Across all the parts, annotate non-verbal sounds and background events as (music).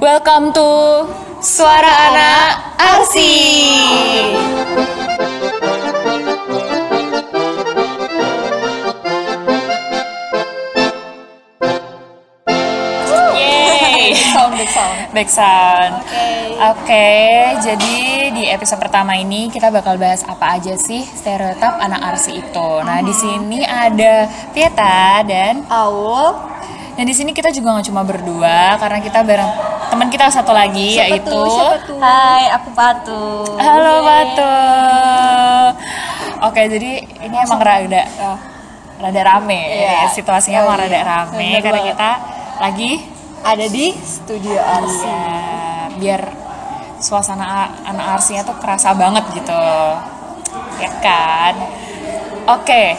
Welcome to Suara Anak Arsi. Back sound. Oke. Oke, jadi di episode pertama ini kita bakal bahas apa aja sih stereotip anak arsi itu. Nah, di sini ada Pieta dan Aul dan di sini kita juga nggak cuma berdua karena kita bareng teman kita satu lagi Siapa yaitu tuh? Siapa tuh? Hai, aku Patu. Halo Batu. Oke, jadi ini emang rada Ah, rada rame. Iya. Situasinya Oh, emang rada iya. rame Bener karena banget. kita lagi ada di studio Arsi ya, biar suasana anak arsinya tuh kerasa banget gitu. Ya kan? Oke,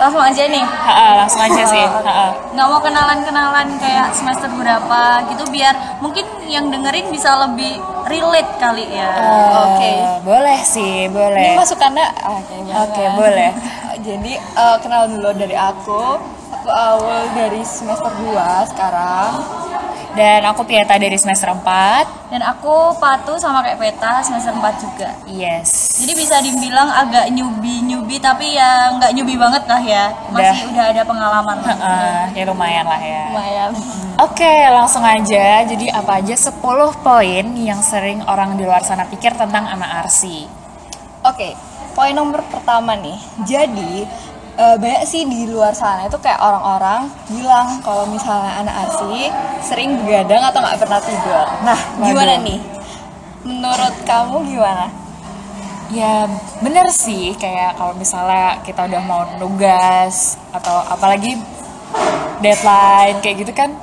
Langsung aja nih. Ha-ha, langsung aja sih. Ha-ha. Nggak mau kenalan-kenalan kayak semester berapa gitu biar mungkin yang dengerin bisa lebih relate kali ya. Oke. Eh, Boleh sih, ini boleh. masukannya oke Oke, boleh. (laughs) jadi eh, kenal dulu dari aku aku Aul dari semester 2 sekarang Dan aku Pieta dari semester 4. Dan aku Patu sama kayak Peta semester 4 juga. Yes. Jadi bisa dibilang agak nyubi-nyubi tapi ya nggak nyubi banget lah ya. Masih udah, ada pengalaman. lah. Heeh, ya lumayan lah ya. lumayan Oke, langsung aja. Jadi apa aja 10 poin yang sering orang di luar sana pikir tentang anak arsi? Oke, poin nomor pertama nih. Jadi eh, banyak sih di luar sana itu kayak orang-orang bilang kalau misalnya anak arsi sering begadang atau nggak pernah tidur. Nah, gimana Waduh. nih? Menurut kamu gimana? Ya bener sih, kayak kalau misalnya kita udah mau nugas atau apalagi deadline kayak gitu kan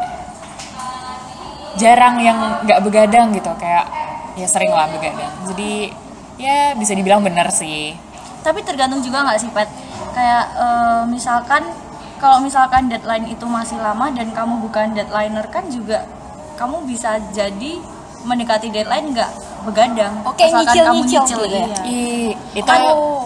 jarang yang nggak begadang gitu kayak ya sering lah begadang. Jadi ya bisa dibilang bener sih. Tapi tergantung juga nggak sih Pet? Kayak eh, misalkan kalau misalkan deadline itu masih lama dan kamu bukan deadlineer kan juga kamu bisa jadi mendekati deadline nggak begadang. Oke, Asalkan kamu nyicil-nyicil nyicil, gitu ya? iya. Ih, itu Kan,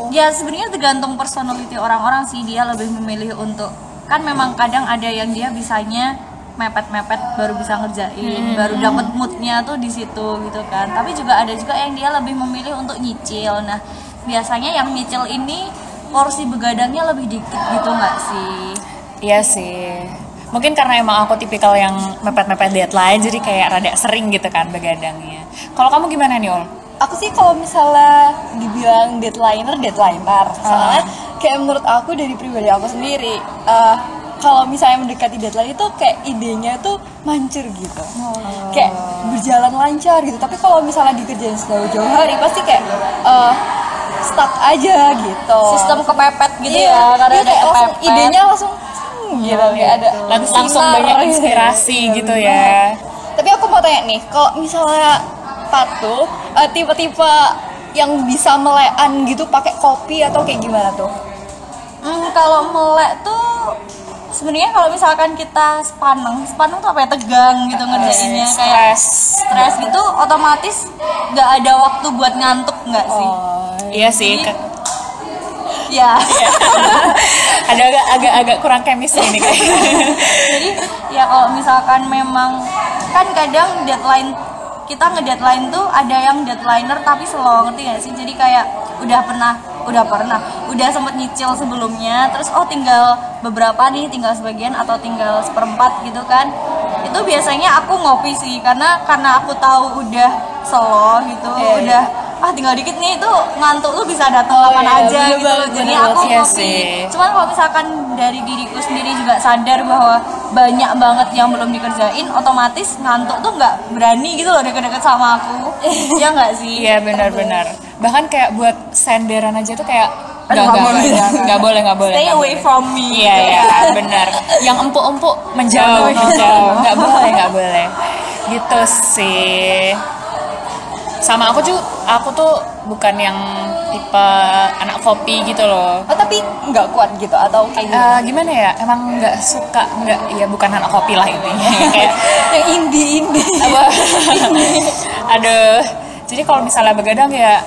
ya sebenarnya tergantung personality orang-orang sih dia lebih memilih untuk kan memang kadang ada yang dia bisanya mepet-mepet baru bisa ngerjain baru dapat moodnya tuh di situ gitu kan tapi juga ada juga yang dia lebih memilih untuk nyicil nah biasanya yang nyicil ini porsi begadangnya lebih dikit gitu nggak sih Iya sih. Mungkin karena emang aku tipikal yang mepet-mepet deadline, jadi kayak rada sering gitu kan begadangnya. Kalau kamu gimana nih, Ol? Aku sih kalau misalnya dibilang deadlineer, deadlineer. Soalnya kayak menurut aku dari pribadi aku sendiri, eh, kalau misalnya mendekati deadline itu kayak idenya tuh mancur gitu. Kayak berjalan lancar gitu. Tapi kalau misalnya dikerjain jauh-jauh hari pasti kayak eh, stuck aja gitu. sistem kepepet gitu Iya, ya karena iya, ada kayak langsung kepepet idenya langsung gitu, kayak ada Lang- langsung sinar. banyak inspirasi Iya, gitu ya. Tapi aku mau tanya nih, kalau misalnya Patu eh, tipe-tipe yang bisa melean gitu pakai kopi atau kayak gimana tuh? Hmm, kalau melek tuh sebenarnya kalau misalkan kita sepaneng, sepaneng tuh apa ya tegang gitu ngerjainnya kayak Stres. stres gitu otomatis nggak ada waktu buat ngantuk nggak sih? Oh, Iya sih. Jadi- ke- Ya. (laughs) ada agak agak agak kurang chemistry nih kayak. Jadi ya kalau misalkan memang kan kadang deadline kita ngedeadline tuh ada yang deadlineer tapi slow ngerti gak sih? Jadi kayak udah pernah udah pernah udah sempet nyicil sebelumnya terus oh tinggal beberapa nih tinggal sebagian atau tinggal seperempat gitu kan itu biasanya aku ngopi sih karena karena aku tahu udah slow gitu Iya, udah ah tinggal dikit nih itu ngantuk tuh bisa datang Oh, kapan iya, aja bener gitu banget, jadi bener aku. Iya ngopi sih. cuman kalau misalkan dari diriku sendiri juga sadar bahwa banyak banget yang belum dikerjain otomatis ngantuk tuh nggak berani gitu loh deket-deket sama aku (laughs) ya nggak sih Iya benar-benar. Bahkan kayak buat senderan aja tuh kayak nggak nggak boleh. nggak boleh nggak boleh. stay nggak away boleh. from me Iya iya benar. Yang empuk-empuk menjauh menjauh. Nggak boleh nggak boleh. Gitu sih. Sama aku juga, aku tuh bukan yang tipe anak kopi gitu loh. Oh, tapi nggak kuat gitu atau kayak gimana? Eh, gimana ya? Emang nggak suka nggak ya bukan anak kopi lah intinya. (laughs) kayak yang indie indie. apa? (laughs) Aduh. Jadi kalau misalnya begadang ya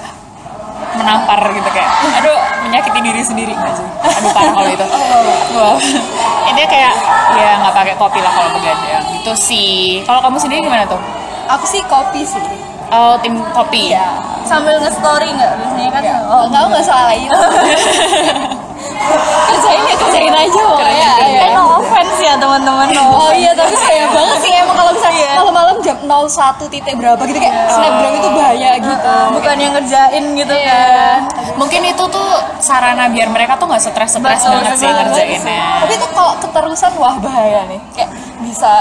menampar gitu kayak aduh menyakiti diri sendiri nggak sih aduh parah kalau itu wow intinya kayak ya nggak pakai kopi lah kalau begadang gitu sih kalau kamu sendiri gimana tuh aku sih kopi sih Oh, tim kopi. Iya. sambil nge-story nggak biasanya kan Oh, kamu nggak salah itu. kerjain ya kerjain aja pokoknya. Eh, ya. no offense ya teman-teman no (laughs) Oh iya tapi sayang banget sih emang kalau misalnya malam-malam jam 01 titik berapa gitu kayak snapgram itu bahaya gitu. bukan yang ngerjain gitu Iya. kan Mungkin itu tuh sarana biar mereka tuh nggak stres-stres Betul, banget sih ngerjainnya. Tapi itu kalau keterusan wah bahaya nih. Kayak bisa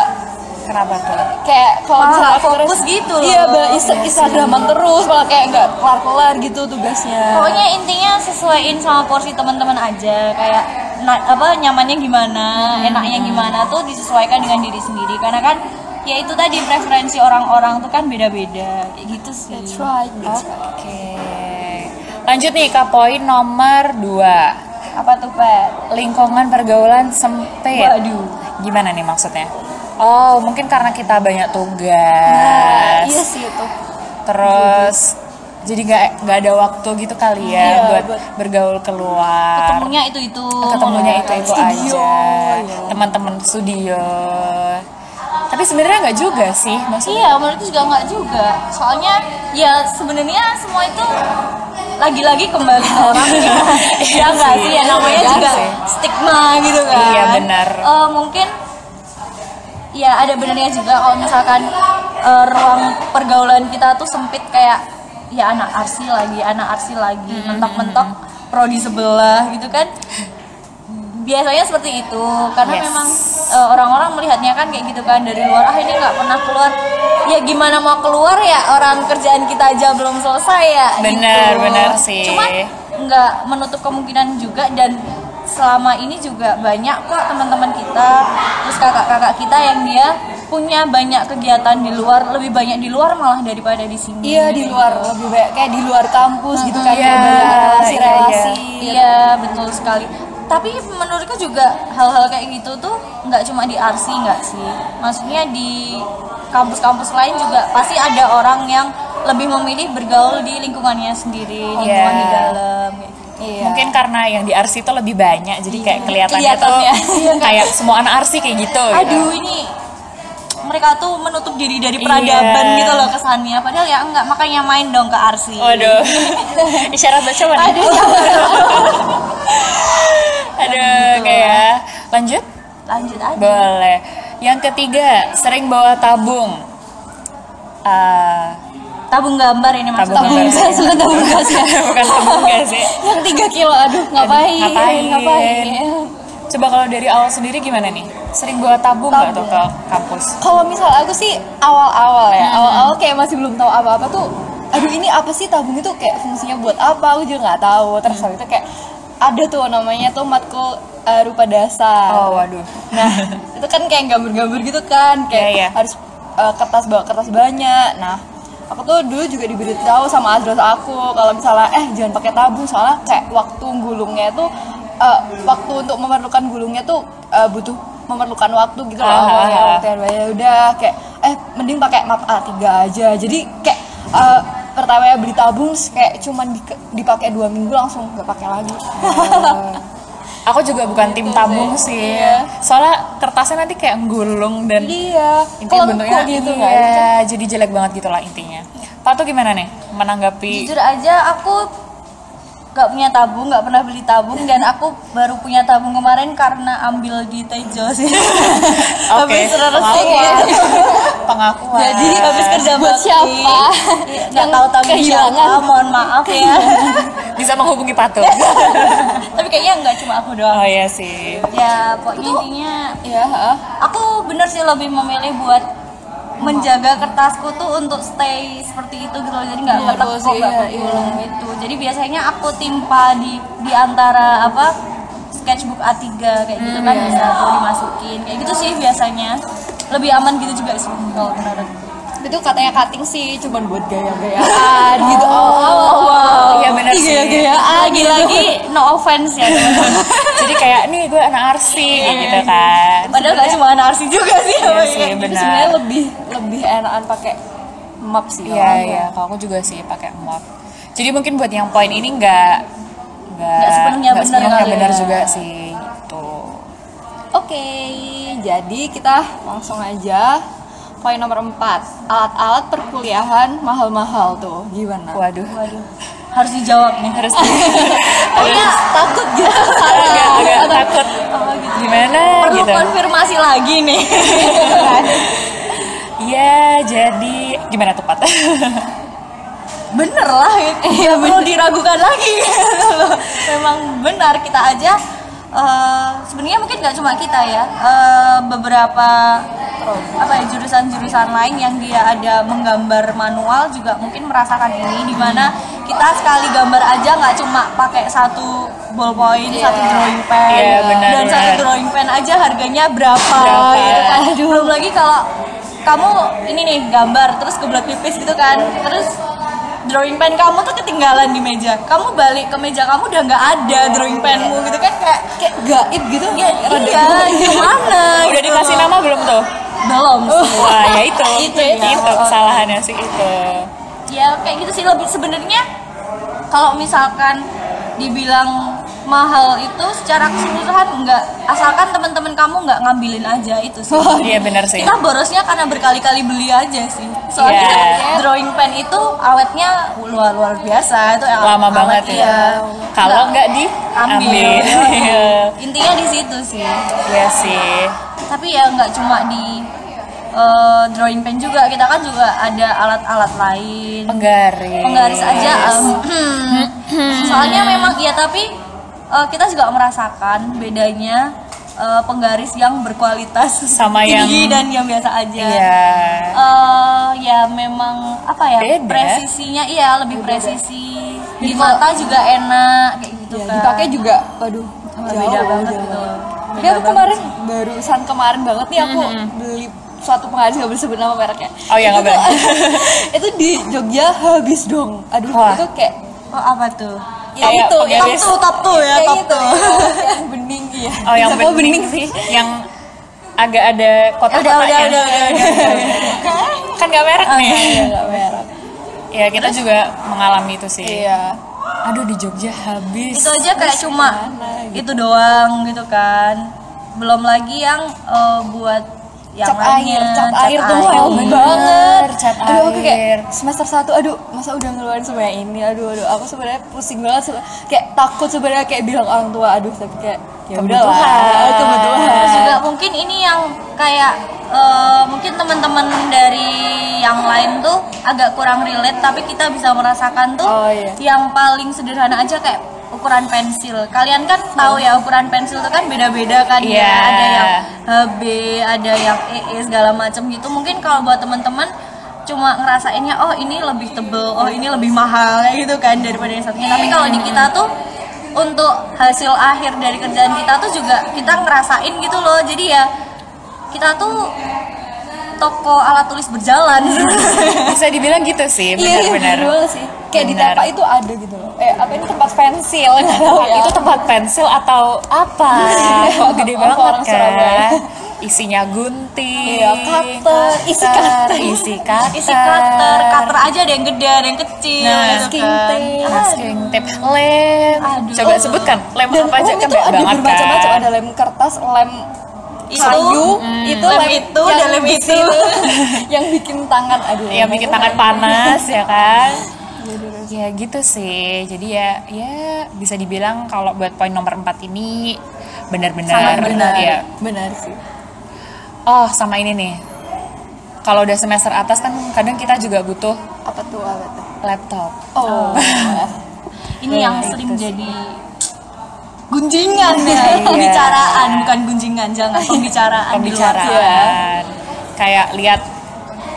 Kenapa tuh? kayak kalau misalnya fokus terus- gitu Iya, loh. ba- Insta- Instagraman terus malah kayak nggak kelar-kelar gitu tugasnya. pokoknya intinya sesuaiin sama porsi teman-teman aja kayak na- apa nyamannya gimana enaknya gimana tuh disesuaikan dengan diri sendiri karena kan ya itu tadi preferensi orang-orang tuh kan beda-beda kayak gitu sih That's right. Oke. Lanjut nih ke poin nomor 2. apa tuh Pat? Lingkungan pergaulan sempit. Waduh. Gimana nih maksudnya? Oh, mungkin karena kita banyak tugas. Nah, iya sih itu. Terus jadi nggak nggak ada waktu gitu kali ya Iya, buat buat- bergaul keluar. ketemunya itu itu ketemunya itu itu Studio, aja iya. teman-teman studio tapi sebenarnya nggak juga sih maksudnya Iya, menurut juga nggak juga. Soalnya ya sebenarnya semua itu lagi-lagi kembali ke orang ya (laughs) nggak sih ya namanya Iya juga stigma gitu kan. Iya, benar. Eh, mungkin ya ada benarnya juga kalau misalkan eh, ruang pergaulan kita tuh sempit kayak ya anak arsi lagi, anak arsi lagi, Hmm, mentok-mentok prodi sebelah gitu kan. Biasanya seperti itu karena Yes. memang eh, orang-orang melihatnya kan kayak gitu kan dari luar ah ini nggak pernah keluar ya gimana mau keluar ya orang kerjaan kita aja belum selesai ya Benar, gitu. benar sih. cuma nggak menutup kemungkinan juga dan selama ini juga banyak kok teman-teman kita terus kakak-kakak kita yang dia punya banyak kegiatan di luar lebih banyak di luar malah daripada di sini Iya di luar lebih banyak kayak di luar kampus gitu kan Iya, kayak banyak iya, relasi-relasi. Iya betul sekali. Tapi menurutku juga hal-hal kayak gitu tuh nggak cuma di RC nggak sih. Maksudnya di kampus-kampus lain juga pasti ada orang yang lebih memilih bergaul di lingkungannya sendiri, lingkungan Iya. di dalam. Gitu. Iya. mungkin karena yang di RC itu lebih banyak jadi kayak kelihatannya, Kelihatannya. tuh (laughs) kayak semua anak RC kayak gitu gitu. Aduh ini mereka tuh menutup diri dari peradaban Iya. gitu loh kesannya. Padahal ya enggak, makanya main dong ke RC. Waduh, (laughs) isyarat baca mana? Aduh, (laughs) Aduh, kayak lanjut. Lanjut aja. Boleh. Yang ketiga, sering bawa tabung. Ah, Tabung gambar ini maksudnya. tabung Gas, bukan tabung (laughs) gas ya. Bukan tabung gas ya. Yang 3 kilo aduh ngapain? ngapain? Ngapain? Coba kalau dari awal sendiri gimana nih? Sering bawa tabung nggak tuh ke kampus? Kalau misal aku sih awal-awal ya, awal-awal kayak masih belum tahu apa-apa tuh. Aduh ini apa sih tabung itu kayak fungsinya buat apa? Aku juga nggak tahu. Terus habis itu kayak ada tuh namanya tuh matkul eh, rupa dasar. Oh, waduh. Nah, (laughs) itu kan kayak gambar-gambar gitu kan, kayak Iya, iya. harus uh, kertas bawa kertas banyak. Nah, aku tuh dulu juga diberitahu sama Azros aku kalau misalnya eh jangan pakai tabung soalnya kayak waktu gulungnya tuh uh, waktu untuk memerlukan gulungnya tuh uh, butuh memerlukan waktu gitu loh. Ah, Ya, banyak. udah kayak eh mending pakai map A3 aja. Jadi kayak uh, pertama ya beli tabung kayak cuman di- dipakai dua minggu langsung nggak pakai lagi. (laughs) Aku juga bukan tim tabung sih. Iya. Soalnya kertasnya nanti kayak gulung dan iya, intinya kelengkuh bentuknya gitu iya, kan. jadi jelek banget gitu lah intinya. Pak tuh gimana nih menanggapi? jujur aja aku gak punya tabung, gak pernah beli tabung dan aku baru punya tabung kemarin karena ambil di Tejo sih. (laughs) habis resmi pengakuan. pengakuan. Jadi habis kerja Buat bakti, siapa? Gak Yang tahu tabung kehilangan? siapa, mohon maaf ya. (laughs) bisa menghubungi Patu. (laughs) Tapi kayaknya nggak cuma aku doang. oh iya sih. Ya pokoknya intinya Iya, heeh. aku bener sih lebih memilih buat menjaga kertasku tuh untuk stay seperti itu gitu loh. Jadi nggak Iya, ketekuk sih, nggak iya, kegulung gitu. Jadi biasanya aku timpa di di antara apa sketchbook A3 kayak gitu kan bisa tuh dimasukin. Kayak gitu sih biasanya. Lebih aman gitu juga sih kalau itu katanya cutting sih cuman buat gaya-gayaan gitu oh, wow. Iya, bener sih. gaya-gayaan lagi-lagi no offense ya. (laughs) Jadi kayak nih gue anak arsi gitu kan. padahal nggak cuma anarsi juga sih Iya sih, ya. Benar. sebenarnya lebih lebih enakan pakai map sih Iya iya, kalau aku juga sih pakai map. Jadi mungkin buat yang poin ini nggak nggak sepenuhnya benar kali benar ya. juga sih gitu. Oke, jadi kita langsung aja poin nomor 4 alat-alat perkuliahan mahal-mahal tuh gimana Waduh. Waduh, harus dijawab nih. Harus Pokoknya (laughs) takut gitu (laughs) agak, agak takut. Oh, gitu. Gimana Perlu gitu. konfirmasi lagi nih. (laughs) Iya, jadi gimana tuh Pat? bener lah itu ya perlu diragukan lagi memang benar kita aja eh, sebenarnya mungkin nggak cuma kita ya eh, beberapa apa ya jurusan-jurusan lain yang dia ada menggambar manual juga mungkin merasakan ini di mana kita sekali gambar aja nggak cuma pakai satu ballpoint satu drawing pen Iya, benar, dan satu benar. drawing pen aja harganya berapa, Berapa? gitu kan belum lagi kalau kamu ini nih gambar terus kebelat pipis gitu kan terus drawing pen kamu tuh ketinggalan di meja kamu balik ke meja kamu udah nggak ada drawing penmu gitu kan kayak kayak gaib gitu ya, iya gimana (laughs) Udah gitu dikasih nama belum tuh? belum sih. Wah, ya itu. (laughs) Itu ya. Itu kesalahannya sih itu. ya kayak gitu sih lebih sebenarnya kalau misalkan dibilang mahal itu secara keseluruhan enggak asalkan teman-teman kamu nggak ngambilin aja itu sih Iya benar sih. kita borosnya karena berkali-kali beli aja sih soalnya Iya. kan drawing pen itu awetnya luar luar biasa itu yang Lama awet, banget ya. iya. Kalau nggak ambil diambil. Iya. (laughs) intinya di situ sih Iya sih. tapi ya nggak cuma di eh, drawing pen juga kita kan juga ada alat-alat lain Penggaris. penggaris aja (clears throat) em, (clears throat) soalnya memang ya tapi eh, kita juga merasakan bedanya eh, penggaris yang berkualitas Sama (laughs) tinggi yang- dan yang biasa aja Iya. Eh, ya memang apa ya Beda. presisinya iya lebih presisi di mata juga enak kayak gitu ya, kan dipakai juga waduh beda jauh, banget jauh. gitu Beda aku kemarin sih. barusan kemarin banget nih aku beli suatu penggaris nggak boleh sebut nama mereknya. Oh, iya, nggak boleh. (laughs) itu di Jogja habis dong. Aduh Wah. itu kayak oh apa tuh ya Kayak itu yang penggaris. top tuh top tuh ya top tuh ya, (laughs) yang bening iya. Oh yang Sama bening, sih. Yang agak ada kotak-kotaknya. udah udah udah, udah. kan nggak merek nih. Iya merah. Ya kita juga mengalami itu sih. Iya. Aduh di Jogja habis. itu aja kayak cuma itu doang gitu kan belum lagi yang eh, buat yang cap air, lainnya, cap, air tuh air. mahal bener, banget. cat aduh, aku air. kayak semester 1 aduh, masa udah ngeluarin semua ini. Aduh, aduh, aku sebenarnya pusing banget kayak takut sebenarnya kayak bilang orang tua, aduh, tapi kayak ya udah lah, Kebutuhan. Terus juga mungkin ini yang kayak eh, mungkin teman-teman dari yang lain tuh agak kurang relate tapi kita bisa merasakan tuh Oh, iya. yang paling sederhana aja kayak ukuran pensil. Kalian kan tahu ya ukuran pensil itu kan beda-beda kan Iya. ya. Ada yang HB, ada yang EE segala macam gitu. Mungkin kalau buat teman-teman cuma ngerasainnya oh ini lebih tebel, oh ini lebih mahal kayak gitu kan daripada yang satunya. Tapi kalau di kita tuh untuk hasil akhir dari kerjaan kita tuh juga kita ngerasain gitu loh. Jadi ya kita tuh toko alat tulis berjalan. (laughs) Bisa dibilang gitu sih, Iya, iya, benar-benar. bener banget sih. Kayak di Benar. tapak itu ada gitu loh. Eh, apa ini tempat pensil nggak tahu ya. Itu tempat pensil atau apa? (laughs) Kok gede banget orang Surabaya? kan? (laughs) Isinya gunting, Iya, cutter, isi cutter. isi cutter, Isi cutter, cutter aja ada yang gede, ada yang kecil Nah, masking tape. masking tape, lem. Aduh. Coba sebutkan lem Dan apa aja lem kan itu ada bermacam-macam, ada lem kertas, lem Itu, kayu, mm, itu lem itu, yang dan lem itu. (laughs) yang bikin tangan aduh. yang bikin tangan panas ya kan (laughs) ya gitu sih jadi ya ya bisa dibilang kalau buat poin nomor 4 ini benar-benar benar. ya Benar sih. oh sama ini nih kalau udah semester atas kan kadang kita juga butuh Apa tuh apa tuh? laptop Oh. (laughs) Ini yang Iya, sering sih. Gunjingan ya, Iya. pembicaraan bukan gunjingan, jangan pembicaraan. di luar. pembicaraan kayak lihat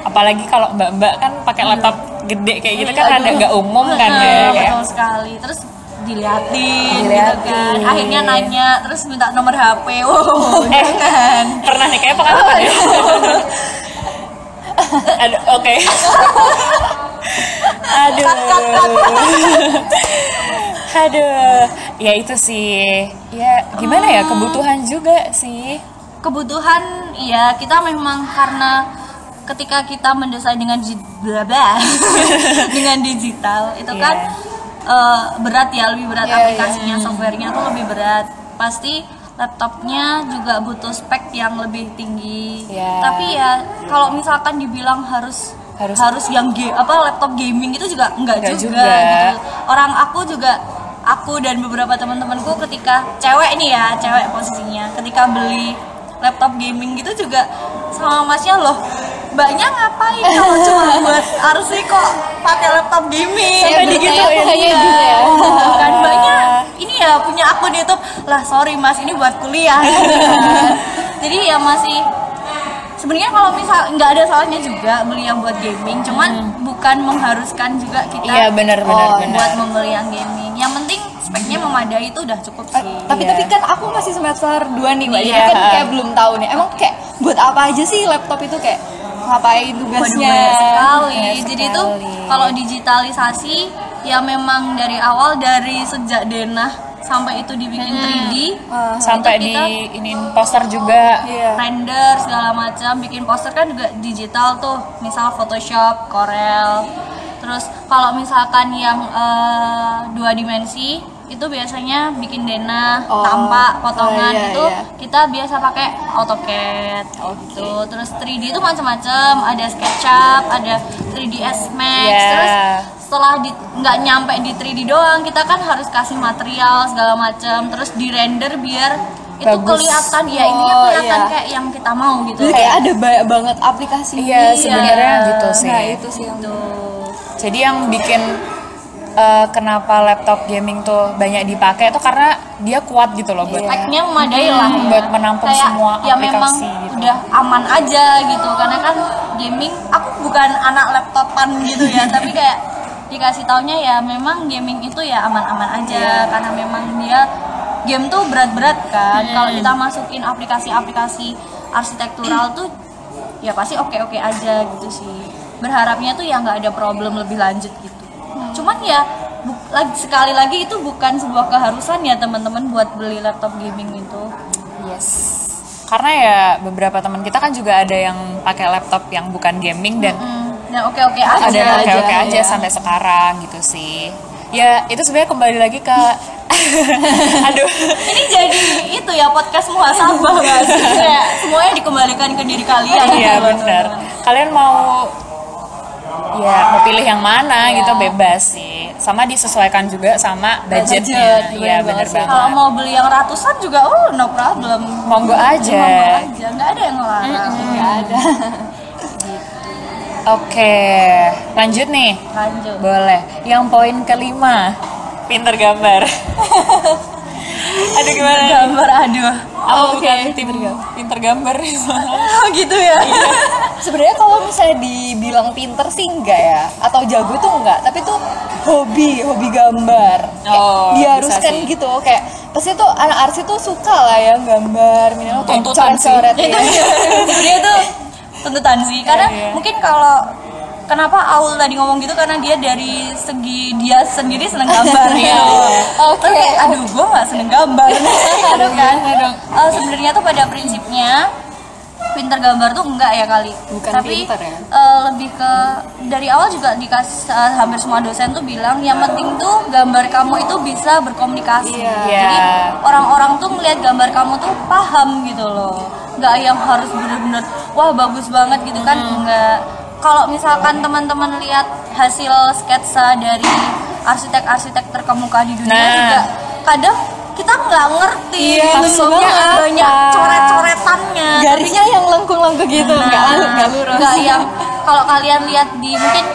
apalagi kalau mbak-mbak kan pakai laptop gede kayak gitu kan ada nggak umum kan ya Betul, sekali. Terus diliatin, gitu Diliatin. kan. Akhirnya nanya, terus minta nomor HP. Wow, (laughs) Eh. jangan. pernah nih kayak pengalaman ya (laughs) aduh oke (laughs) aduh aduh ya itu sih. Ya gimana ya kebutuhan juga sih. Kebutuhan, iya kita memang karena ketika kita mendesain dengan di- bla bla (laughs) dengan digital itu Iya. kan eh, berat ya lebih berat Iya, aplikasinya softwarenya tuh lebih berat. Pasti laptopnya juga butuh spek yang lebih tinggi. Iya. tapi ya kalau misalkan dibilang harus Harus- harus, yang ga- apa laptop gaming itu juga enggak Enggak juga, juga. gitu. Orang aku juga aku dan beberapa teman-temanku ketika cewek nih ya cewek posisinya ketika beli laptop gaming gitu juga sama masnya loh mbaknya ngapain kalau cuma buat RC kok pakai laptop gaming Sampai digituin. Iya. gitu ya. kan mbaknya ini ya punya akun YouTube lah sorry mas ini buat kuliah (laughs) jadi ya masih sebenarnya kalau misal nggak ada salahnya juga beli yang buat gaming cuman bukan mengharuskan juga kita Iya benar benar Oh, benar. buat membeli yang gaming yang penting speknya memadai itu udah cukup sih tapi Iya. tapi kan aku masih semester 2 nih mbak jadi Iya. kan kayak belum tahu nih emang kayak buat apa aja sih laptop itu kayak ngapain Waduh tugasnya banyak sekali. Banyak Jadi itu sekali. kalau digitalisasi ya memang dari awal dari sejak denah sampai itu dibikin 3D Ah, Sampai di ini poster juga. iya. Render segala macam. Bikin poster kan juga digital tuh. Misal Photoshop, Corel. Terus kalau misalkan yang eh, dua dimensi itu biasanya bikin denah Oh. tampak potongan Oh, iya, itu iya. kita biasa pakai AutoCAD gitu terus 3D itu macam-macam ada SketchUp ada 3ds Max Iya. terus setelah di nggak nyampe di 3D doang kita kan harus kasih material segala macam terus di render biar itu Bagus. kelihatan ya ini Oh, kelihatan iya. kayak yang kita mau gitu Jadi kayak ada banyak banget aplikasi Iya, sebenarnya gitu sih. nah itu sih yang Jadi yang bikin eh, kenapa laptop gaming tuh banyak dipakai itu karena dia kuat gitu loh buat speknya memadai lah ya. buat menampung Kayak semua ya memang aplikasi gitu. udah aman aja gitu karena kan gaming aku bukan anak laptopan gitu ya (laughs) tapi kayak dikasih taunya ya memang gaming itu ya aman-aman aja Iya. karena memang dia game tuh berat-berat kan Hmm. kalau kita masukin aplikasi-aplikasi arsitektural tuh ya pasti oke-oke aja gitu sih berharapnya tuh ya nggak ada problem lebih lanjut gitu cuman ya lagi sekali lagi itu bukan sebuah keharusan ya teman-teman buat beli laptop gaming itu Yes. Karena ya beberapa teman kita kan juga ada yang pakai laptop yang bukan gaming dan Hmm, dan oke-oke aja ada yang oke-oke aja, aja ya. sampai sekarang gitu sih. Ya itu sebenarnya kembali lagi ke (laughs) aduh ini jadi itu ya podcast muhasabah (laughs) kayak semuanya dikembalikan ke diri kalian iya benar. Kalian mau ya mau pilih yang mana gitu bebas sih. Sama disesuaikan juga sama budgetnya. budget, Iya bener benar banget kalau mau beli yang ratusan juga oh no problem Monggo aja. Monggo aja nggak ada yang ngelarang nggak ada (laughs) Oke, lanjut nih. lanjut Boleh. Yang poin kelima, pinter gambar. (laughs) aduh gimana? gambar aduh Oh, bukan tim pinter gambar. (laughs) oh (laughs) gitu ya. Sebenarnya kalau misalnya dibilang pinter sih enggak ya. Atau jago tuh enggak. Tapi tuh hobi hobi gambar. Kayak Oh, diharuskan gitu. Kayak pasti tuh anak arsi tuh suka lah ya gambar. Minimal kayak coret-coret itu ya. (laughs) dia tuh tuntutan sih. Karena Iya, iya. mungkin kalau kenapa Aul tadi ngomong gitu? Karena dia dari segi dia sendiri seneng gambar ya. (laughs) Oke. Terus kayak, aduh gue nggak seneng gambar. (laughs) Aduh kan? Eh, sebenarnya tuh pada prinsipnya pinter gambar tuh enggak ya kali? Bukan tapi pinter ya? eh, lebih ke dari awal juga dikasih eh, hampir semua dosen tuh bilang yang penting tuh gambar kamu itu bisa berkomunikasi. Iya. jadi Iya. orang-orang tuh melihat gambar kamu tuh paham gitu loh. Nggak yang harus bener-bener wah bagus banget gitu kan? Nggak kalau misalkan teman-teman lihat hasil sketsa dari arsitek-arsitek terkemuka di dunia Nah. juga kadang kita nggak ngerti Iya, gitu maksudnya banyak coret-coretannya. Garisnya yang lengkung-lengkung gitu. Nggak Nah, nggak lurus. nggak yang kalau kalian lihat di mungkin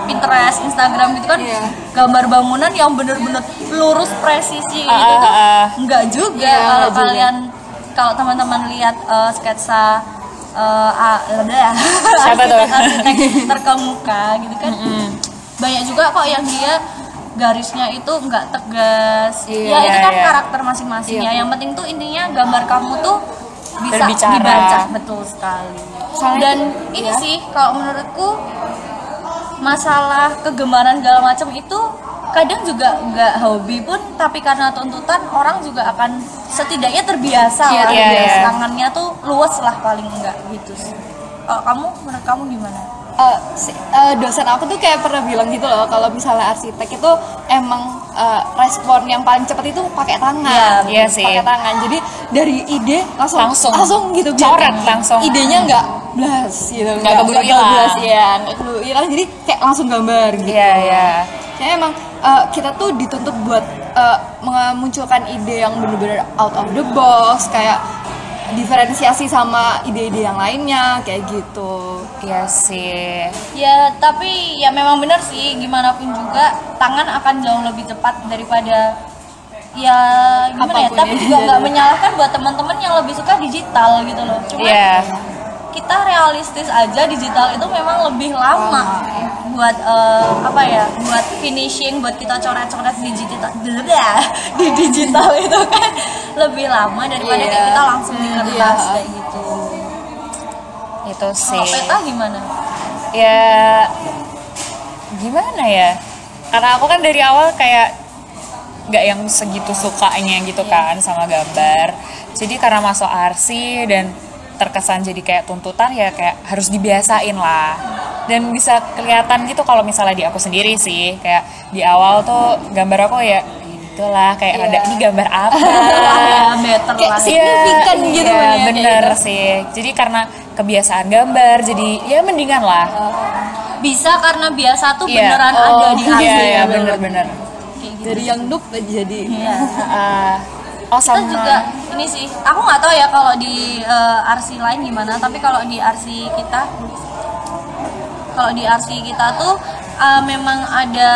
Pinterest, Instagram gitu kan Iya. gambar bangunan yang bener-bener lurus presisi gitu Ah, tuh ah, ah. nggak juga Iya, kalau kalian kalau teman-teman lihat eh, sketsa eh ah, udah (laughs) Siapa tuh? arsitek (laughs) terkemuka gitu kan banyak juga kok yang dia garisnya itu nggak tegas Iya, ya itu kan iya. karakter masing-masing ya yang penting tuh intinya gambar kamu tuh bisa Berbicara. dibaca betul sekali Soalnya dan tuh, ini ya. sih kalau menurutku masalah kegemaran segala macam itu kadang juga nggak hobi pun tapi karena tuntutan orang juga akan setidaknya terbiasa Iya, lah. terbiasa. tangannya tuh luas lah paling enggak gitu sih. Kalau kamu menurut kamu gimana Eh, si- eh, dosen aku tuh kayak pernah bilang gitu loh kalau misalnya arsitek itu emang uh, respon yang paling cepat itu pakai tangan Iya sih. pakai tangan jadi dari ide langsung Langsung. langsung gitu Coret langsung. idenya nggak blas gitu Nggak keburu hilang. blas ya nggak keburu hilang jadi kayak langsung gambar gitu Iya, iya. Kayaknya emang uh, kita tuh dituntut buat uh, memunculkan ide yang bener-bener out of the box, kayak diferensiasi sama ide-ide yang lainnya, kayak gitu. Iya sih. Ya, tapi ya memang benar sih gimana pun juga tangan akan jauh lebih tepat daripada ya gimana ya Apa pun tapi ya. juga nggak (laughs) menyalahkan buat teman-teman yang lebih suka digital gitu loh cuma Iya. Kita realistis aja digital itu memang lebih lama buat eh, apa ya buat finishing buat kita coret-coret di digital (laughs) di digital itu kan lebih lama daripada Iya. kayak kita langsung di kertas Iya. kayak gitu Itu sih. kalau peta gimana ya gimana ya karena aku kan dari awal kayak nggak yang segitu sukanya gitu kan sama gambar jadi karena masuk arsi dan terkesan jadi kayak tuntutan ya kayak harus dibiasain lah dan bisa kelihatan gitu kalau misalnya di aku sendiri sih kayak di awal tuh gambar aku ya gitulah kayak Iya. ada ini gambar apa (laughs) ya better Kayak lah signifikan Iya, gitu iya, ya, bener gitu. sih jadi karena kebiasaan gambar jadi ya mendingan lah bisa karena biasa tuh Iya. beneran Oh, ada di iya asli iya ya, bener-bener kayak gitu. Dari yang noob jadi Iya. (laughs) Oh kita sama. juga ini sih aku nggak tahu ya kalau di eh, RC lain gimana tapi kalau di RC kita kalau di RC kita tuh eh, memang ada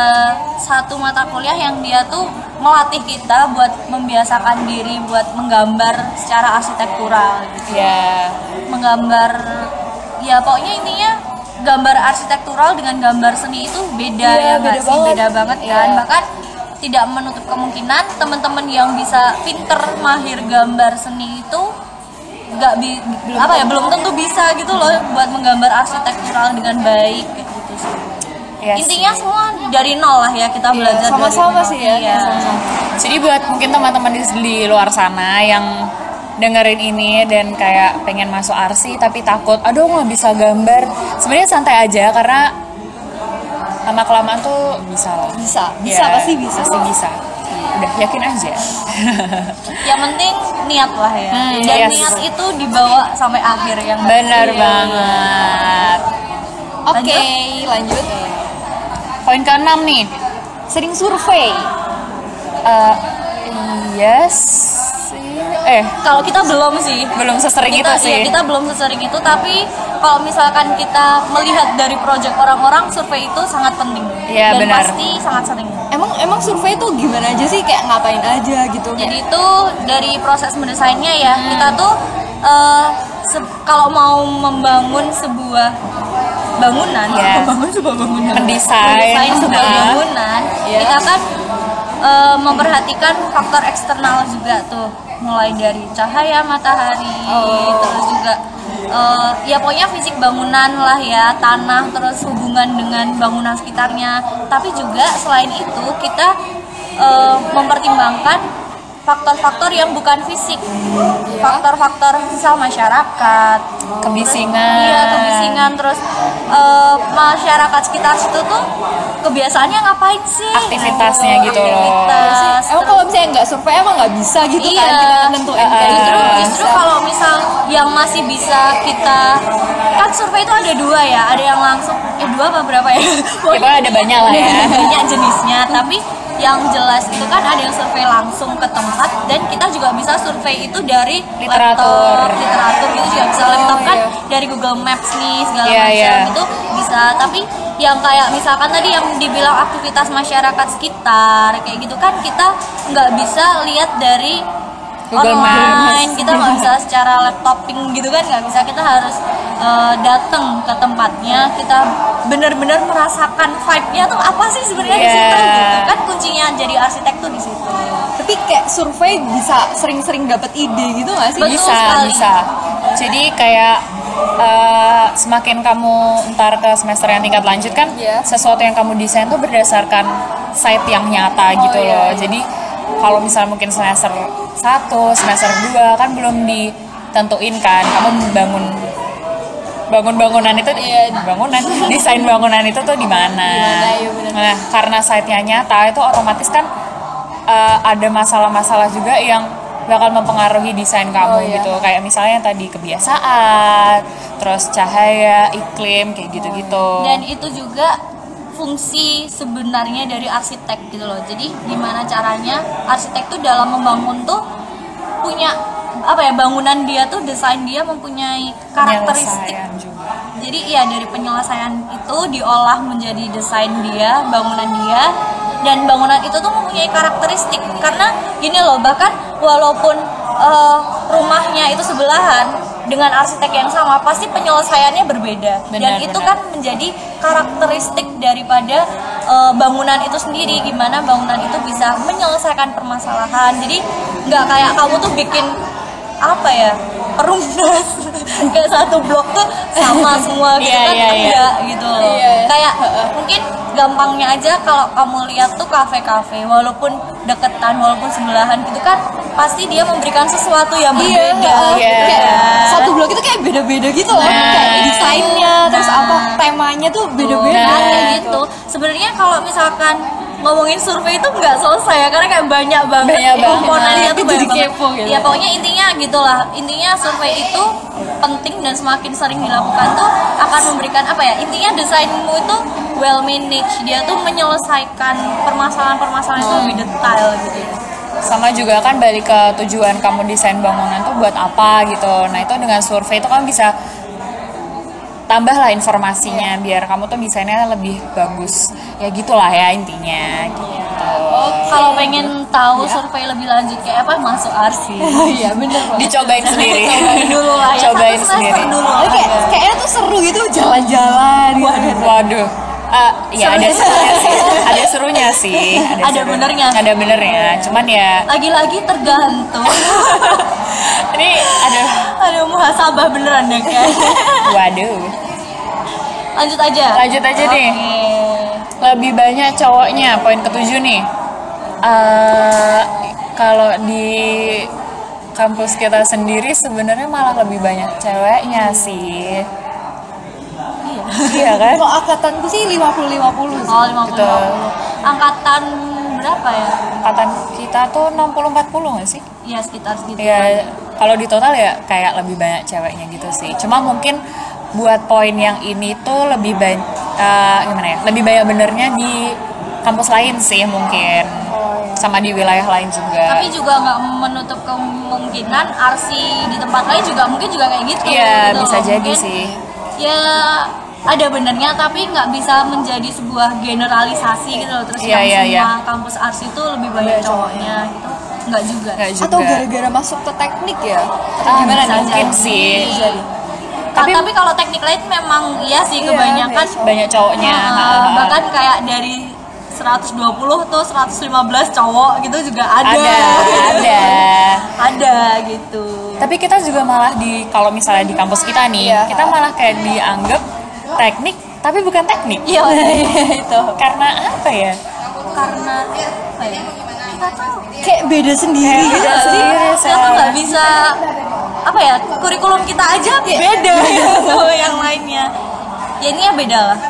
satu mata kuliah yang dia tuh melatih kita buat membiasakan diri buat menggambar secara arsitektural gitu. Ya menggambar ya pokoknya intinya gambar arsitektural dengan gambar seni itu beda Iya, ya beda sih? banget. beda banget kan? Iya. bahkan tidak menutup kemungkinan teman-teman yang bisa pinter mahir gambar seni itu nggak bi apa ya belum tentu bisa gitu loh buat menggambar arsitektural dengan baik gitu sih. Iya intinya semua dari nol lah ya kita Iya, belajar dari sama-sama sih ya, Iya. sama-sama. jadi buat mungkin teman-teman di, di luar sana yang dengerin ini dan kayak pengen masuk arsi tapi takut aduh nggak bisa gambar. Sebenarnya santai aja karena lama kelamaan tuh bisa lah bisa, bisa Ya, pasti bisa. pasti bisa udah yakin aja (laughs) yang penting niat lah ya Hmm, dan yes. niat itu dibawa sampai akhir yang bener Iya. banget Oke, lanjut. poin keenam nih Sering survei. Eh, yes. Eh kalau kita belum sih belum sesering kita, itu sih iya, kita belum sesering itu tapi kalau misalkan kita melihat dari project orang-orang survei itu sangat penting Iya, dan benar. pasti sangat sering Emang emang survei tuh gimana aja sih kayak ngapain aja gitu. jadi itu dari proses mendesainnya ya kita tuh se- kalau mau membangun sebuah bangunan Iya. (laughs) membangun sebuah bangunan Mendesain. mendesain sebuah Nah. bangunan Iya. kita kan eh, memperhatikan faktor eksternal juga tuh mulai dari cahaya matahari Oh. terus juga eh, ya pokoknya fisik bangunan lah ya tanah terus hubungan dengan bangunan sekitarnya tapi juga selain itu kita eh, mempertimbangkan faktor-faktor yang bukan fisik faktor-faktor misal masyarakat kebisingan Iya kebisingan terus eh, masyarakat sekitar situ tuh kebiasaannya ngapain sih? Aktivitasnya gitu loh. Aktivitas. Emang kalau misalnya nggak survei emang nggak bisa gitu Iya. kan kita gitu. justru nggak justru kalau misal yang masih bisa kita kan survei itu ada dua ya, ada yang langsung eh dua apa berapa ya? pokoknya ada banyak lah ya banyak jenisnya tapi yang jelas itu kan ada yang survei langsung dan kita juga bisa survei itu dari Literatur. laptop, literatur gitu juga bisa Oh, laptop kan iya. dari Google Maps nih segala Iya, macam iya. itu bisa tapi yang kayak misalkan tadi yang dibilang aktivitas masyarakat sekitar kayak gitu kan kita nggak bisa lihat dari Google online Maps. kita nggak bisa secara laptoping gitu kan nggak bisa kita harus eh, datang ke tempatnya kita benar-benar merasakan vibe-nya tuh apa sih sebenarnya di Iya. situ gitu kan kuncinya jadi arsitek tuh di situ Tapi kayak survei bisa sering-sering dapat ide gitu nggak sih? Betul bisa sekali. bisa jadi kayak eh, semakin kamu ntar ke semester yang tingkat lanjut kan Iya. sesuatu yang kamu desain tuh berdasarkan site yang nyata gitu iya, loh iya. jadi kalau misalnya mungkin semester 1, semester 2 kan belum ditentuin kan kamu bangun bangun bangunan itu Iya. bangunan (laughs) desain bangunan itu tuh di mana iya benar. nah karena site-nya nyata itu otomatis kan uh, ada masalah-masalah juga yang bakal mempengaruhi desain kamu Oh, iya. gitu kayak misalnya tadi kebiasaan terus cahaya iklim kayak gitu-gitu dan itu juga fungsi sebenarnya dari arsitek gitu loh. Jadi gimana caranya arsitek tuh dalam membangun tuh punya apa ya bangunan dia tuh desain dia mempunyai karakteristik. Jadi iya dari penyelesaian itu diolah menjadi desain dia bangunan dia dan bangunan itu tuh mempunyai karakteristik. Karena gini loh bahkan walaupun eh, rumahnya itu sebelahan dengan arsitek yang sama pasti penyelesaiannya berbeda. Dan Benar, itu benar. kan menjadi karakteristik daripada eh, bangunan itu sendiri gimana bangunan itu bisa menyelesaikan permasalahan. Jadi nggak kayak kamu tuh bikin apa ya (laughs) perumnas (laughs) kayak satu blok tuh sama (laughs) semua gitu Iya, kan iya. enggak gitu loh Iya, iya. kayak mungkin gampangnya aja kalau kamu lihat tuh kafe-kafe walaupun deketan walaupun sebelahan gitu kan pasti dia memberikan sesuatu yang Iya, berbeda heeh. Iya. Kayak satu blok itu kayak beda-beda gitu loh. Nah. Kayak desainnya, terus Nah. apa temanya tuh beda-beda. Nah, kayak gitu. Sebenarnya kalau misalkan ngomongin survei itu nggak selesai ya karena kayak banyak banget Banyak komponennya tuh Jadi banyak banget. kepo gitu. Ya pokoknya intinya gitulah. Intinya survei itu penting dan semakin sering dilakukan tuh akan memberikan apa ya? Intinya desainmu itu well managed. Dia tuh menyelesaikan permasalahan-permasalahan itu lebih detail gitu ya. sama juga kan balik ke tujuan kamu desain bangunan tuh buat apa gitu nah itu dengan survei itu kan bisa tambah lah informasinya biar kamu tuh desainnya lebih bagus. Ya gitulah ya intinya gitu. Kalau pengen tahu survei lebih lanjut kayak apa masuk arsi. (laughs) Iya, bener banget. dicobain (laughs) sendiri. Cobain dulu lah ya. cobain sendiri. dulu. Kayak kayaknya tuh seru gitu jalan-jalan. Gitu. waduh Ah, ya ada serunya sih. Ada serunya sih. Ada seru- benernya. ada benernya. Cuman ya lagi-lagi tergantung. (laughs) Ini ada aduh muhasabah beneran ya kayak. Waduh. Lanjut aja. Lanjut aja deh. Oke. lebih banyak cowoknya poin ketujuh nih. Eh, kalau di kampus kita sendiri sebenarnya malah lebih banyak ceweknya sih iya kan? Kalau angkatanku sih 50-50 sih. oh 50 Betul. angkatan berapa ya? Angkatan kita tuh 60-40 nggak sih? Ya sekitar segitu. Ya kalau di total ya kayak lebih banyak ceweknya gitu sih. Cuma mungkin buat poin yang ini tuh lebih banyak gimana ya? Lebih banyak benernya di kampus lain sih mungkin. Sama di wilayah lain juga. Tapi juga nggak menutup kemungkinan arsi di tempat lain juga mungkin juga kayak gitu. Iya, gitu bisa loh. jadi Mungkin sih. ya ada benernya tapi nggak bisa menjadi sebuah generalisasi gitu loh terus yang iya, iya. semua kampus arsi itu lebih banyak cowoknya gitu nggak juga Nggak juga Atau gara-gara masuk ke teknik ya? Atau Ah, gimana bisa nih? mungkin jadi. sih Jadi. tapi, Tapi- tapi kalau teknik lain memang iya sih Iya, kebanyakan iya, banyak cowoknya Uh, bahkan kayak dari 120 tuh 115 cowok gitu juga ada ada (laughs) ada ada gitu tapi kita juga malah di kalau misalnya di kampus kita nih Iya. kita malah kayak dianggap teknik tapi bukan teknik. Iya (laughs) itu. Karena apa ya? Karena apa ya? Kita tuh kayak beda sendiri. Beda sih. sendiri, kita nggak bisa apa ya kurikulum kita aja beda. (laughs) Gitu yang lainnya. Ya ini ya beda lah. (laughs)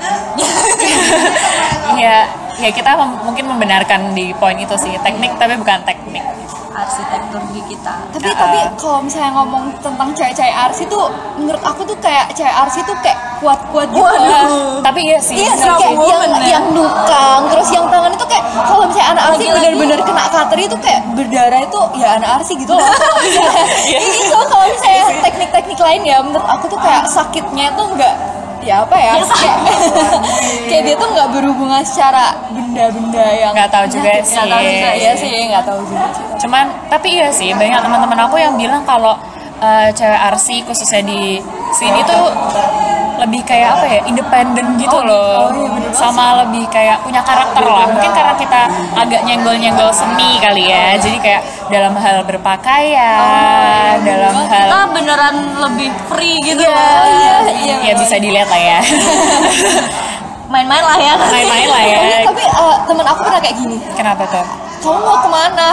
Ya ya kita mem- mungkin membenarkan di poin itu sih. Teknik tapi bukan teknik arsitektur di kita Tapi Uh-uh. tapi kalau misalnya ngomong tentang cewek-cewek arsi tuh menurut aku tuh kayak cewek arsi tuh kayak kuat-kuat gitu. Nah, tapi iya sih Iya sih kayak yang ya. yang nukang terus yang tangan itu kayak kalau misalnya anak arsi benar-benar kena cutter itu kayak berdarah itu ya anak arsi gitu loh. (laughs) Iya. itu kalau misalnya teknik-teknik lain ya menurut aku tuh kayak sakitnya tuh enggak ya apa ya? Ya, kayak, (laughs) kayak dia tuh nggak berhubungan secara benda-benda yang nggak tahu juga sih Nggak tahu juga, iya sih nggak tahu juga sih. Cuman tapi iya sih banyak teman-teman aku yang bilang kalau eh, cewek arsi khususnya di sini tuh lebih kayak apa ya independen gitu loh. sama lebih kayak punya karakter lah. Mungkin karena kita agak nyenggol-nyenggol seni kali ya. Jadi kayak dalam hal berpakaian dalam hal kita beneran lebih free gitu Iya, loh. iya, ya bisa dilihat lah ya. (laughs) Main-main lah ya. Main-main lah ya. Tapi, tapi eh, temen aku pernah kayak gini. Kenapa tuh? Kamu mau ke mana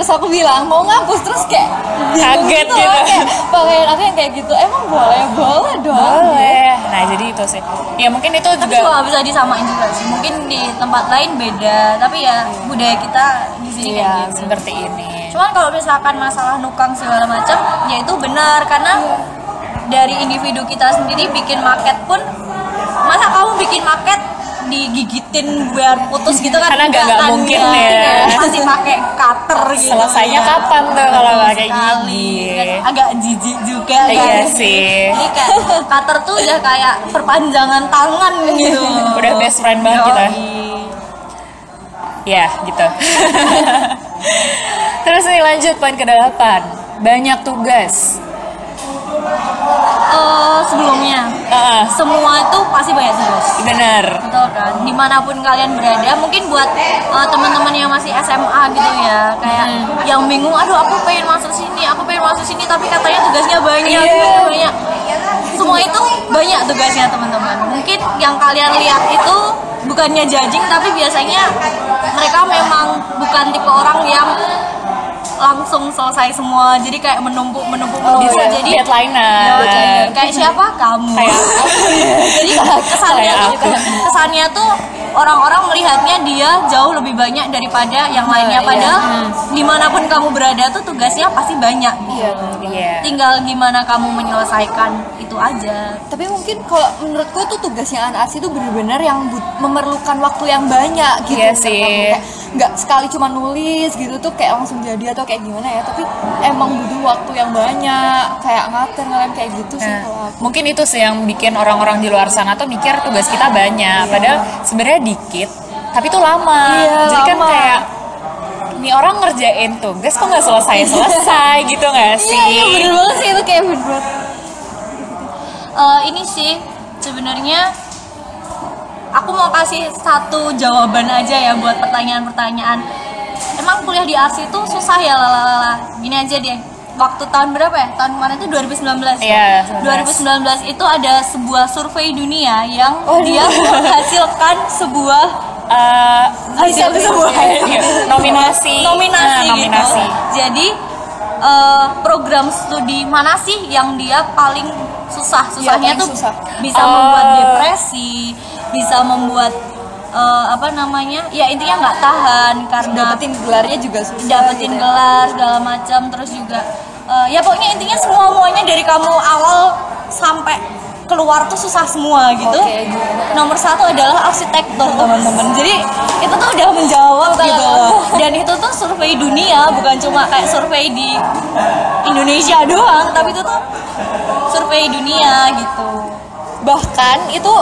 terus aku bilang mau ngapus? Terus kayak bingung Kaget loh, gitu. kayak pakaian aku yang kayak gitu. Emang boleh? Boleh dong. Boleh. Nah jadi itu sih. Ya mungkin itu tapi juga juga nggak bisa disamain juga sih. Mungkin di tempat lain beda tapi ya budaya kita di sini iya kayak gitu. seperti ini. Cuman kalau misalkan masalah nukang segala macam ya itu benar. Karena dari individu kita sendiri bikin market pun masa kamu bikin market digigitin biar putus gitu kan Karena nggak- nggak kan, mungkin ya. ya. masih pakai cutter gitu Selesainya ya. kapan tuh kalau pakai gigi? Dan agak jijik juga kan Iya sih. jadi kayak cutter tuh udah kayak perpanjangan tangan gitu Udah best friend banget kita. Ya gitu (laughs) terus nih lanjut poin ke delapan banyak tugas Eh, sebelumnya. Ah, semua itu pasti banyak tugas bener. Betul kan? Di mana pun kalian berada mungkin buat uh, teman-teman yang masih SMA gitu ya kayak yang bingung aduh aku pengen masuk sini aku pengen masuk sini tapi katanya tugasnya banyak Iya. tugasnya banyak. Semua itu banyak tugasnya teman-teman. Mungkin yang kalian lihat itu bukannya judging tapi biasanya mereka memang bukan tipe orang yang langsung selesai semua jadi kayak menumpuk menumpuk menumpuk Bisa jadi deadline-an. Deadline. kayak siapa kamu Kayak (laughs) jadi kesannya Kayak aku. kesannya tuh orang-orang melihatnya dia jauh lebih banyak daripada yang lainnya. iya. padahal di mana pun kamu berada tuh tugasnya pasti banyak. Iya iya. Tinggal gimana kamu menyelesaikan itu aja. Tapi mungkin kalau menurutku tuh tugasnya anak arsi itu bener-bener yang memerlukan waktu yang banyak gitu. Menurut sih. nggak sekali cuma nulis gitu tuh kayak langsung jadi atau kayak gimana ya. Tapi emang butuh waktu yang banyak kayak ngatur ngelem kayak gitu sih Nah, kalau aku. mungkin itu sih yang bikin orang-orang di luar sana tuh mikir tugas kita banyak. Padahal sebenarnya dikit tapi itu lama. Iya, jadi kan lama. kayak ini orang ngerjain tugas kok nggak selesai selesai (laughs) gitu nggak sih iya iya bener banget sih itu kayak bener banget Eh, ini sih sebenarnya aku mau kasih satu jawaban aja ya buat pertanyaan-pertanyaan. Emang kuliah di ARSI itu susah ya lalala gini aja deh waktu tahun berapa ya tahun kemarin itu 2019 Iya, 2019 itu ada sebuah survei dunia yang Oh, dia menghasilkan sebuah Eh, Hasil sebuah iya, nominasi (laughs) nominasi, Nah, nominasi gitu. Jadi eh, program studi mana sih yang dia paling susah? Susahnya paling tuh susah. bisa Oh. membuat depresi, bisa membuat eh, apa namanya? Ya intinya nggak tahan karena dapetin gelarnya juga susah dapetin gitu ya. gelar segala macam terus juga eh, ya pokoknya intinya semua semuanya dari kamu awal sampai keluar tuh susah semua gitu. Gitu. Nomor satu adalah arsitektur teman-teman. Jadi itu tuh udah menjawab gitu loh. Dan itu tuh survei dunia bukan cuma kayak survei di Indonesia (laughs) doang, tapi itu tuh survei dunia gitu. bahkan itu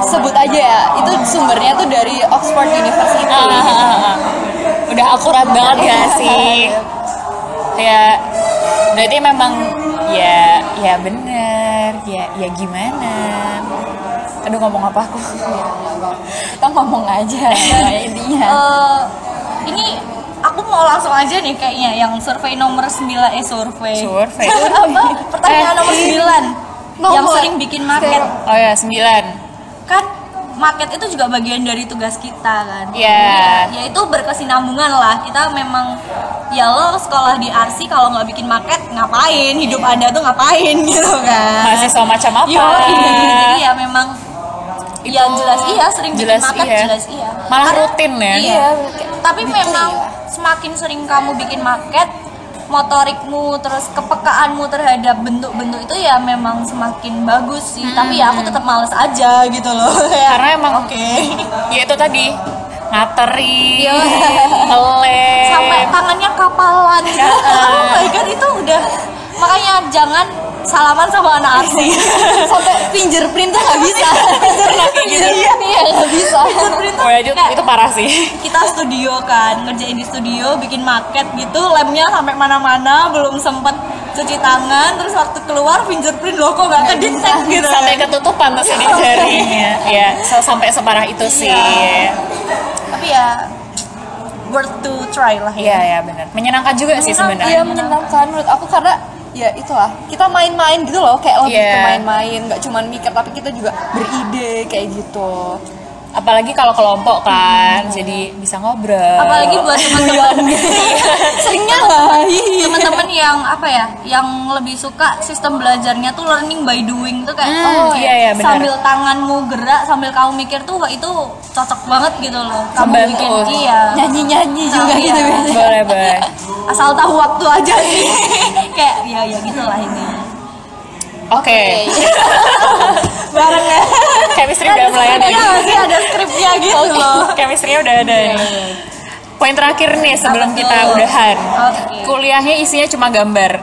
sebut aja ya itu sumbernya tuh dari Oxford University Ah, ah, ah, ah. udah akurat banget ya (laughs) sih ya berarti memang ya ya bener ya ya gimana aduh ngomong apa aku kita ngomong aja (laughs) intinya Eh, ini aku mau langsung aja nih kayaknya yang survei nomor 9 eh survei. survei (laughs) Apa? Pertanyaan nomor 9 yang sering bikin market. oh ya sembilan Kan market itu juga bagian dari tugas kita kan. ya Ya itu berkesinambungan lah. Kita memang ya lo sekolah di RC kalau nggak bikin market ngapain? Hidup Anda tuh ngapain (laughs) gitu kan. mahasiswa macam apa Yoi, jadi ya memang Itu ya jelas iya sering bikin jelas market iya. jelas iya. malah Karena- rutin ya Iya. Tapi gitu memang ya. semakin sering kamu bikin market, motorikmu terus kepekaanmu terhadap bentuk-bentuk itu ya memang semakin bagus sih. Tapi ya aku tetap males aja gitu loh. Kayak, (laughs) karena emang Oke. ya itu tadi ngateri (laughs) ngelem Sampai tangannya kapalan. (laughs) oh my god itu udah makanya jangan salaman sama anak (laughs) arsi. sampai fingerprint tuh nggak bisa. (laughs) Kayak gitu. iya iya nggak bisa. Fingerprint tuh Oh ya, itu, kayak- itu parah sih. kita studio kan ngerjain di studio bikin market gitu lemnya sampai mana-mana belum sempet cuci tangan terus waktu keluar fingerprint lo kok gak kedetek gitu. Sampai ketutupan tuh sih di jarinya (laughs) ya sampai separah itu sih. Iya. tapi ya worth to try lah iya ya benar. Menyenangkan juga sih iya sebenarnya. menyenangkan menurut aku karena ya itulah kita main-main gitu loh kayak lebih Iya. ke main-main nggak cuman mikir tapi kita juga beride kayak gitu apalagi kalau kelompok kan jadi bisa ngobrol. Apalagi buat (laughs) teman-teman. Seringnya lah teman-teman yang apa ya yang lebih suka sistem belajarnya tuh learning by doing tuh kayak Hmm, iya, iya, benar. sambil tanganmu gerak sambil kamu mikir tuh wah itu cocok banget gitu loh. Kamu Membantu. bikin iya. Nyanyi nyanyi juga Nah, gitu iya. biasanya. (laughs) Boleh boleh. Asal tahu waktu aja sih. (laughs) Kayak ya ya gitulah ini oke bareng ya. Chemistry udah mulai (laughs) ada Iya sih ada skripnya gitu loh. chemistry udah ada nih poin terakhir nih sebelum kita udahan. Oke. kuliahnya isinya cuma gambar.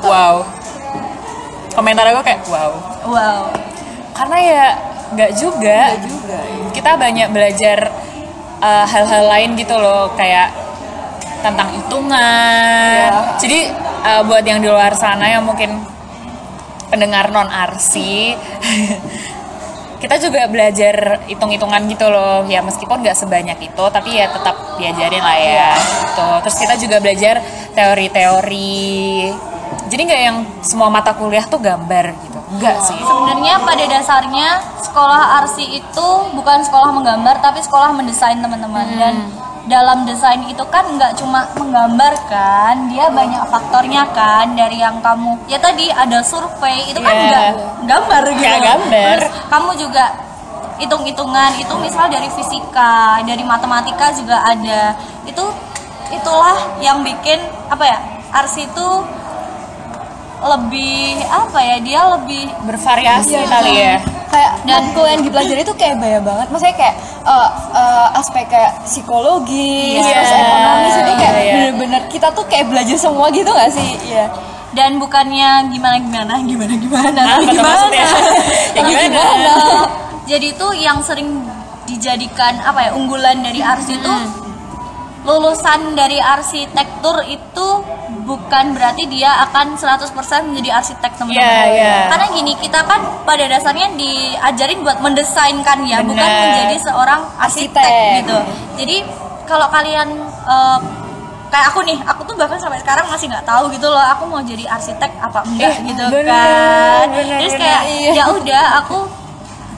Wow. Komentar aku kayak wow. Wow. Karena ya nggak juga kita banyak belajar uh, hal-hal lain gitu loh kayak tentang hitungan. Jadi uh, buat yang di luar sana yang mungkin pendengar non arsi (laughs) kita juga belajar hitung-hitungan gitu loh. Ya meskipun nggak sebanyak itu tapi ya tetap diajarin lah ya gitu. Terus kita juga belajar teori-teori. Jadi nggak yang semua mata kuliah tuh gambar gitu. Enggak sih. Sebenarnya pada dasarnya sekolah arsi itu bukan sekolah menggambar tapi sekolah mendesain teman-teman. Hmm. dan dalam desain itu kan nggak cuma menggambar kan dia banyak faktornya kan dari yang kamu ya tadi ada survei itu kan Iya. nggak gambar gitu Nggak gambar. Terus kamu juga hitung-hitungan itu misal dari fisika dari matematika juga ada itu itulah yang bikin apa ya arsi itu lebih apa ya dia lebih bervariasi kali ya kayak dan yang dipelajari itu kayak banyak banget maksudnya kayak eh, eh, aspek kayak psikologis Iya. terus ekonomis itu kayak Iya, iya. bener-bener kita tuh kayak belajar semua gitu gak sih iya dan bukannya gimana gimana gimana gimana tuh gimana maksudnya? (laughs) Ya gimana? Nah, jadi itu yang sering dijadikan apa ya unggulan dari arsi itu Hmm. Lulusan dari arsitektur itu bukan berarti dia akan 100% menjadi arsitek teman-teman. Iya, iya. Karena gini, kita kan pada dasarnya diajarin buat mendesainkan ya, bukan Benar. menjadi seorang arsitek, Arsitek. gitu. Jadi kalau kalian eh, kayak aku nih, aku tuh bahkan sampai sekarang masih nggak tahu gitu loh, aku mau jadi arsitek apa enggak Eh, gitu bener, kan. bener, Terus bener. kayak Iya. ya udah aku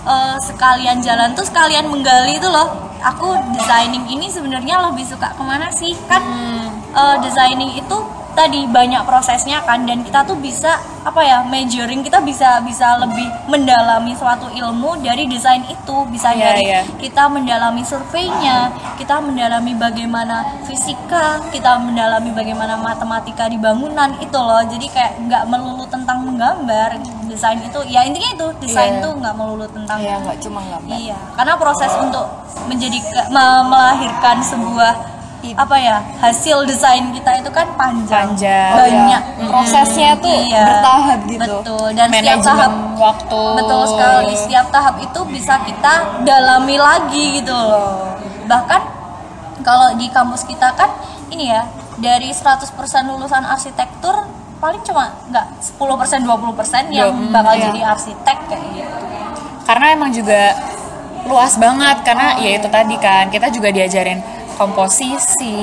eh, sekalian jalan tuh sekalian menggali itu loh. Aku designing ini sebenarnya lebih suka ke mana sih? Kan eh, designing itu tadi banyak prosesnya kan dan kita tuh bisa apa ya measuring kita bisa bisa lebih mendalami suatu ilmu dari desain itu bisa Iya, dari iya. kita mendalami surveinya kita mendalami bagaimana fisika kita mendalami bagaimana matematika di bangunan itu loh jadi kayak nggak melulu tentang menggambar desain itu ya intinya itu desain Iya. tuh nggak melulu tentang iya nggak cuma gambar Iya, karena proses untuk menjadi me- melahirkan sebuah apa ya hasil desain kita itu kan panjang, Panjang. banyak prosesnya tuh Iya, bertahap gitu Betul. Dan setiap manajemen tahap waktu betul sekali. Setiap tahap itu bisa kita dalami lagi gitu loh. Bahkan kalau di kampus kita kan ini ya dari 100% lulusan arsitektur paling cuma nggak 10% 20% yang Hmm, bakal iya. jadi arsitek kayak gitu. karena emang juga luas banget karena ya itu tadi kan kita juga diajarin komposisi.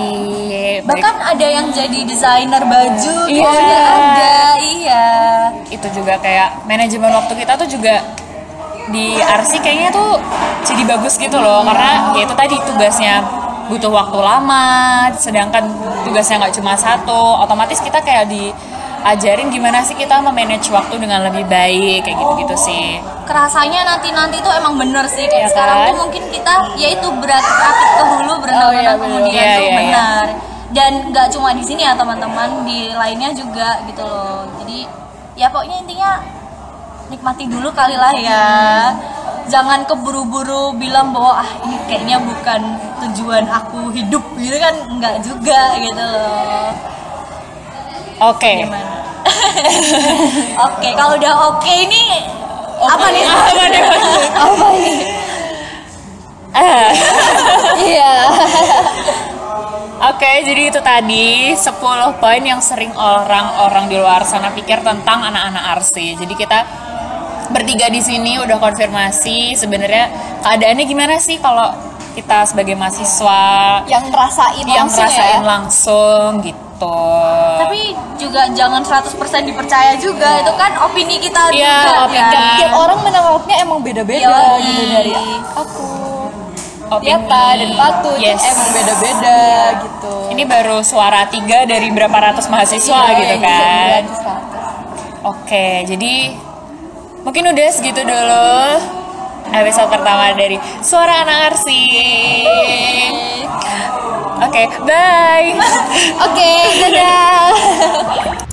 Bahkan ada yang jadi desainer baju Iya. juga ada iya. Itu juga kayak manajemen waktu kita tuh juga di RC kayaknya tuh jadi bagus gitu loh. Karena ya itu tadi tugasnya butuh waktu lama sedangkan tugasnya nggak cuma satu otomatis kita kayak diajarin gimana sih kita memanage waktu dengan lebih baik kayak gitu-gitu sih. Kerasanya nanti nanti tuh emang bener sih kayak Iya sekarang kan? tuh mungkin kita yaitu berat rakit ke hulu berenang Oh, iya, kemudian Iya, tuh iya, iya. benar dan nggak cuma di sini ya teman-teman di lainnya juga gitu loh. Jadi ya pokoknya intinya nikmati dulu kali lah ya. Jangan keburu-buru bilang bahwa ah ini kayaknya bukan tujuan aku hidup gitu kan? Nggak juga gitu loh oke. (laughs) Oke kalau udah oke ini apa nih? (laughs) Apa deh (laughs) apa ini iya. Oke, jadi itu tadi 10 poin yang sering orang-orang di luar sana pikir tentang anak-anak RC. Jadi kita bertiga di sini udah konfirmasi sebenarnya keadaannya gimana sih kalau kita sebagai mahasiswa yang ngerasain yang langsung ngerasain ya langsung gitu. Tapi juga jangan 100% dipercaya juga itu kan opini kita Iya, juga opini. ya. tiap orang menangkapnya emang beda-beda gitu dari aku. Tiata dan Patu Yes. emang beda-beda gitu Ini baru suara tiga dari berapa ratus mahasiswa Iya, gitu iya, kan. 900. Oke, jadi mungkin udah segitu dulu episode pertama dari Suara Anak Arsik. Oke, bye. (laughs) Oke, dadah. (laughs)